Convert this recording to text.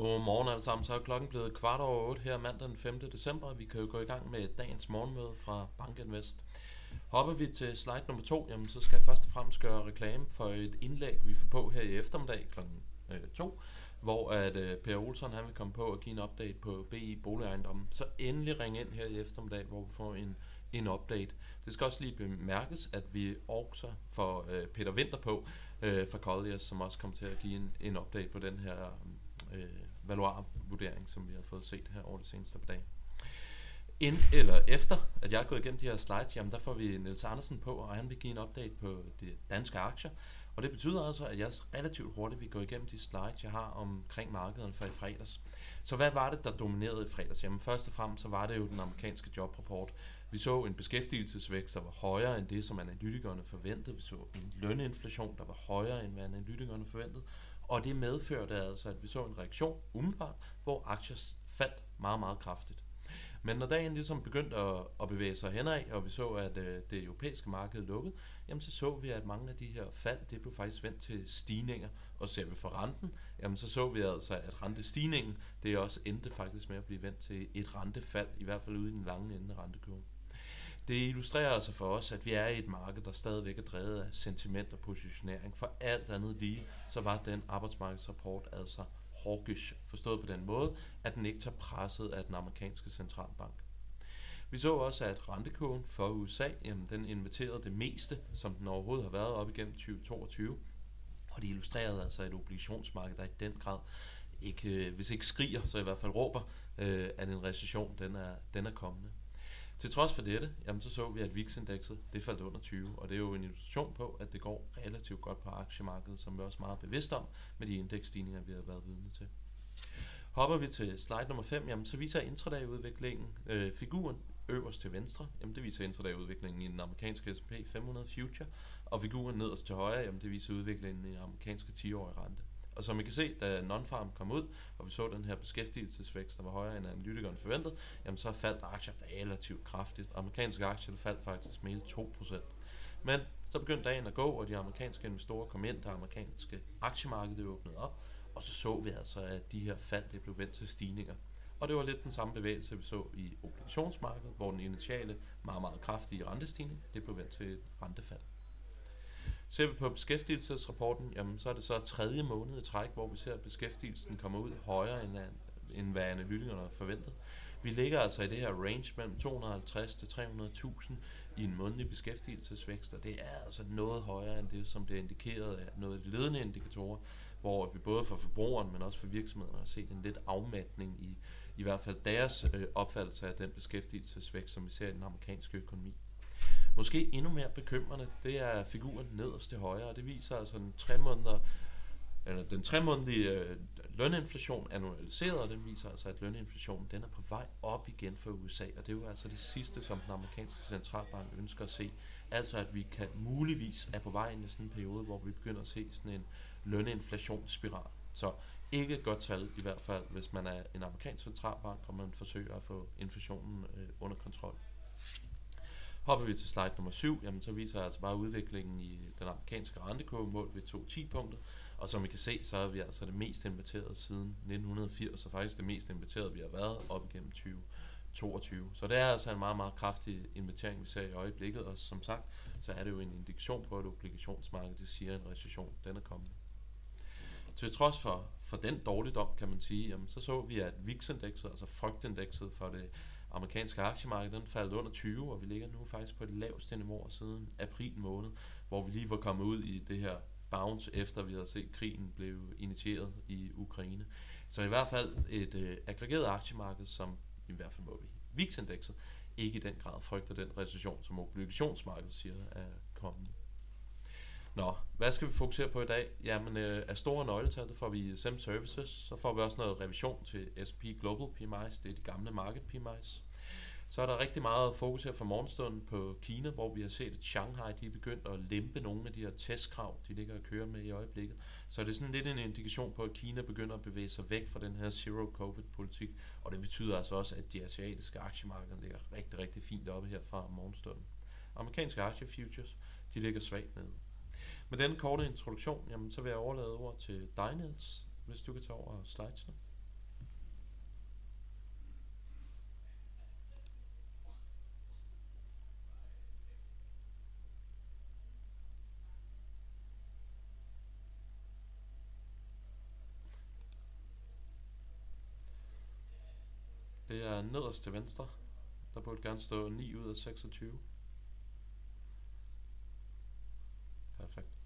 Godmorgen alle sammen. Så er klokken blevet kvart over 8 her mandag den 5. december. Vi kan jo gå i gang med dagens morgenmøde fra Bankinvest. Hopper vi til slide nummer 2, jamen, så skal jeg først og fremmest gøre reklame for et indlæg, vi får på her i eftermiddag klokken øh, 2, hvor at øh, Per Olsen han vil komme på og give en update på BI Boligejendommen. Så endelig ring ind her i eftermiddag, hvor vi får en, en update. Det skal også lige bemærkes, at vi også får øh, Peter Winter på øh, fra Colliers, som også kommer til at give en, en update på den her øh, valuarvurdering, som vi har fået set her over det seneste par dage. Ind eller efter, at jeg er gået igennem de her slides, jamen der får vi Niels Andersen på, og han vil give en update på de danske aktier. Og det betyder altså, at jeg relativt hurtigt vil gå igennem de slides, jeg har omkring markedet for i fredags. Så hvad var det, der dominerede i fredags? Jamen først og fremmest så var det jo den amerikanske jobrapport. Vi så en beskæftigelsesvækst, der var højere end det, som analytikerne forventede. Vi så en løninflation, der var højere end hvad analytikerne forventede. Og det medførte altså, at vi så en reaktion umiddelbart, hvor aktier faldt meget, meget kraftigt. Men når dagen ligesom begyndte at, at bevæge sig henad, og vi så, at øh, det europæiske marked lukkede, jamen så så vi, at mange af de her fald, det blev faktisk vendt til stigninger. Og ser vi for renten, jamen så så vi altså, at rentestigningen, det også endte faktisk med at blive vendt til et rentefald, i hvert fald ude i den lange ende af rentekurven. Det illustrerer altså for os, at vi er i et marked, der stadigvæk er drevet af sentiment og positionering. For alt andet lige, så var den arbejdsmarkedsrapport altså hawkish, forstået på den måde, at den ikke tager presset af den amerikanske centralbank. Vi så også, at rentekurven for USA, jamen, den inviterede det meste, som den overhovedet har været op igennem 2022. Og det illustrerede altså et obligationsmarked, der i den grad ikke, øh, hvis ikke skriger, så i hvert fald råber, øh, at en recession den er, den er kommende. Til trods for dette, jamen, så så vi, at VIX-indekset det faldt under 20, og det er jo en illustration på, at det går relativt godt på aktiemarkedet, som vi er også meget bevidst om med de indeksstigninger, vi har været vidne til. Hopper vi til slide nummer 5, jamen, så viser intraday-udviklingen øh, figuren øverst til venstre, jamen, det viser intraday-udviklingen i den amerikanske S&P 500 Future, og figuren nederst til højre, jamen, det viser udviklingen i den amerikanske 10-årige rente. Og som I kan se, da Nonfarm kom ud, og vi så den her beskæftigelsesvækst, der var højere end analytikeren forventede, jamen så faldt aktier relativt kraftigt. Amerikanske aktier faldt faktisk med hele 2%. Men så begyndte dagen at gå, og de amerikanske investorer kom ind, det amerikanske aktiemarked åbnede op, og så så vi altså, at de her fald det blev vendt til stigninger. Og det var lidt den samme bevægelse, vi så i obligationsmarkedet, hvor den initiale meget, meget kraftige rentestigning, det blev vendt til et rentefald. Ser vi på beskæftigelsesrapporten, jamen, så er det så tredje måned i træk, hvor vi ser, at beskæftigelsen kommer ud højere end, end hvad analytikerne har forventet. Vi ligger altså i det her range mellem 250 til 300.000 i en månedlig beskæftigelsesvækst, og det er altså noget højere end det, som det er indikeret af noget af de ledende indikatorer, hvor vi både for forbrugeren, men også for virksomhederne har set en lidt afmatning i, i hvert fald deres øh, opfattelse af den beskæftigelsesvækst, som vi ser i den amerikanske økonomi. Måske endnu mere bekymrende, det er figuren nederst til højre, og det viser altså en tre måneder, eller den tre månedlige øh, løninflation annualiseret, og den viser altså, at løninflationen den er på vej op igen for USA, og det er jo altså det sidste, som den amerikanske centralbank ønsker at se. Altså at vi kan muligvis er på vej ind i sådan en periode, hvor vi begynder at se sådan en løninflationsspiral. Så ikke et godt tal i hvert fald, hvis man er en amerikansk centralbank, og man forsøger at få inflationen øh, under kontrol. Hopper vi til slide nummer 7, jamen så viser jeg altså bare udviklingen i den amerikanske rentekurve målt ved 2.10 punkter. Og som I kan se, så er vi altså det mest inverterede siden 1980, og faktisk det mest inverterede, vi har været op igennem 2022. Så det er altså en meget, meget kraftig invertering, vi ser i øjeblikket, og som sagt, så er det jo en indikation på, at obligationsmarkedet det siger, at en recession den er kommet. Til trods for, for den dårligdom, kan man sige, jamen, så så vi, at VIX-indekset, altså frygtindekset for det amerikanske aktiemarked, den faldt under 20, og vi ligger nu faktisk på det laveste niveau siden april måned, hvor vi lige var kommet ud i det her bounce, efter vi havde set krigen blev initieret i Ukraine. Så i hvert fald et øh, aggregeret aktiemarked, som i hvert fald må vi VIX-indekset, ikke i den grad frygter den recession, som obligationsmarkedet siger er kommende. Nå, hvad skal vi fokusere på i dag? Jamen, øh, af store nøgletal, der får vi SEM Services, så får vi også noget revision til SP Global PMIs, det er de gamle market PMIs. Så er der rigtig meget fokus her fra morgenstunden på Kina, hvor vi har set, at Shanghai de er begyndt at lempe nogle af de her testkrav, de ligger og kører med i øjeblikket. Så det er sådan lidt en indikation på, at Kina begynder at bevæge sig væk fra den her zero-covid-politik, og det betyder altså også, at de asiatiske aktiemarkeder ligger rigtig, rigtig fint oppe her fra morgenstunden. Amerikanske aktiefutures, de ligger svagt nede. Med den korte introduktion, jamen, så vil jeg overlade ord til dig, Niels, hvis du kan tage over slidesene. Det er nederst til venstre. Der burde gerne stå 9 ud af 26. Perfekt.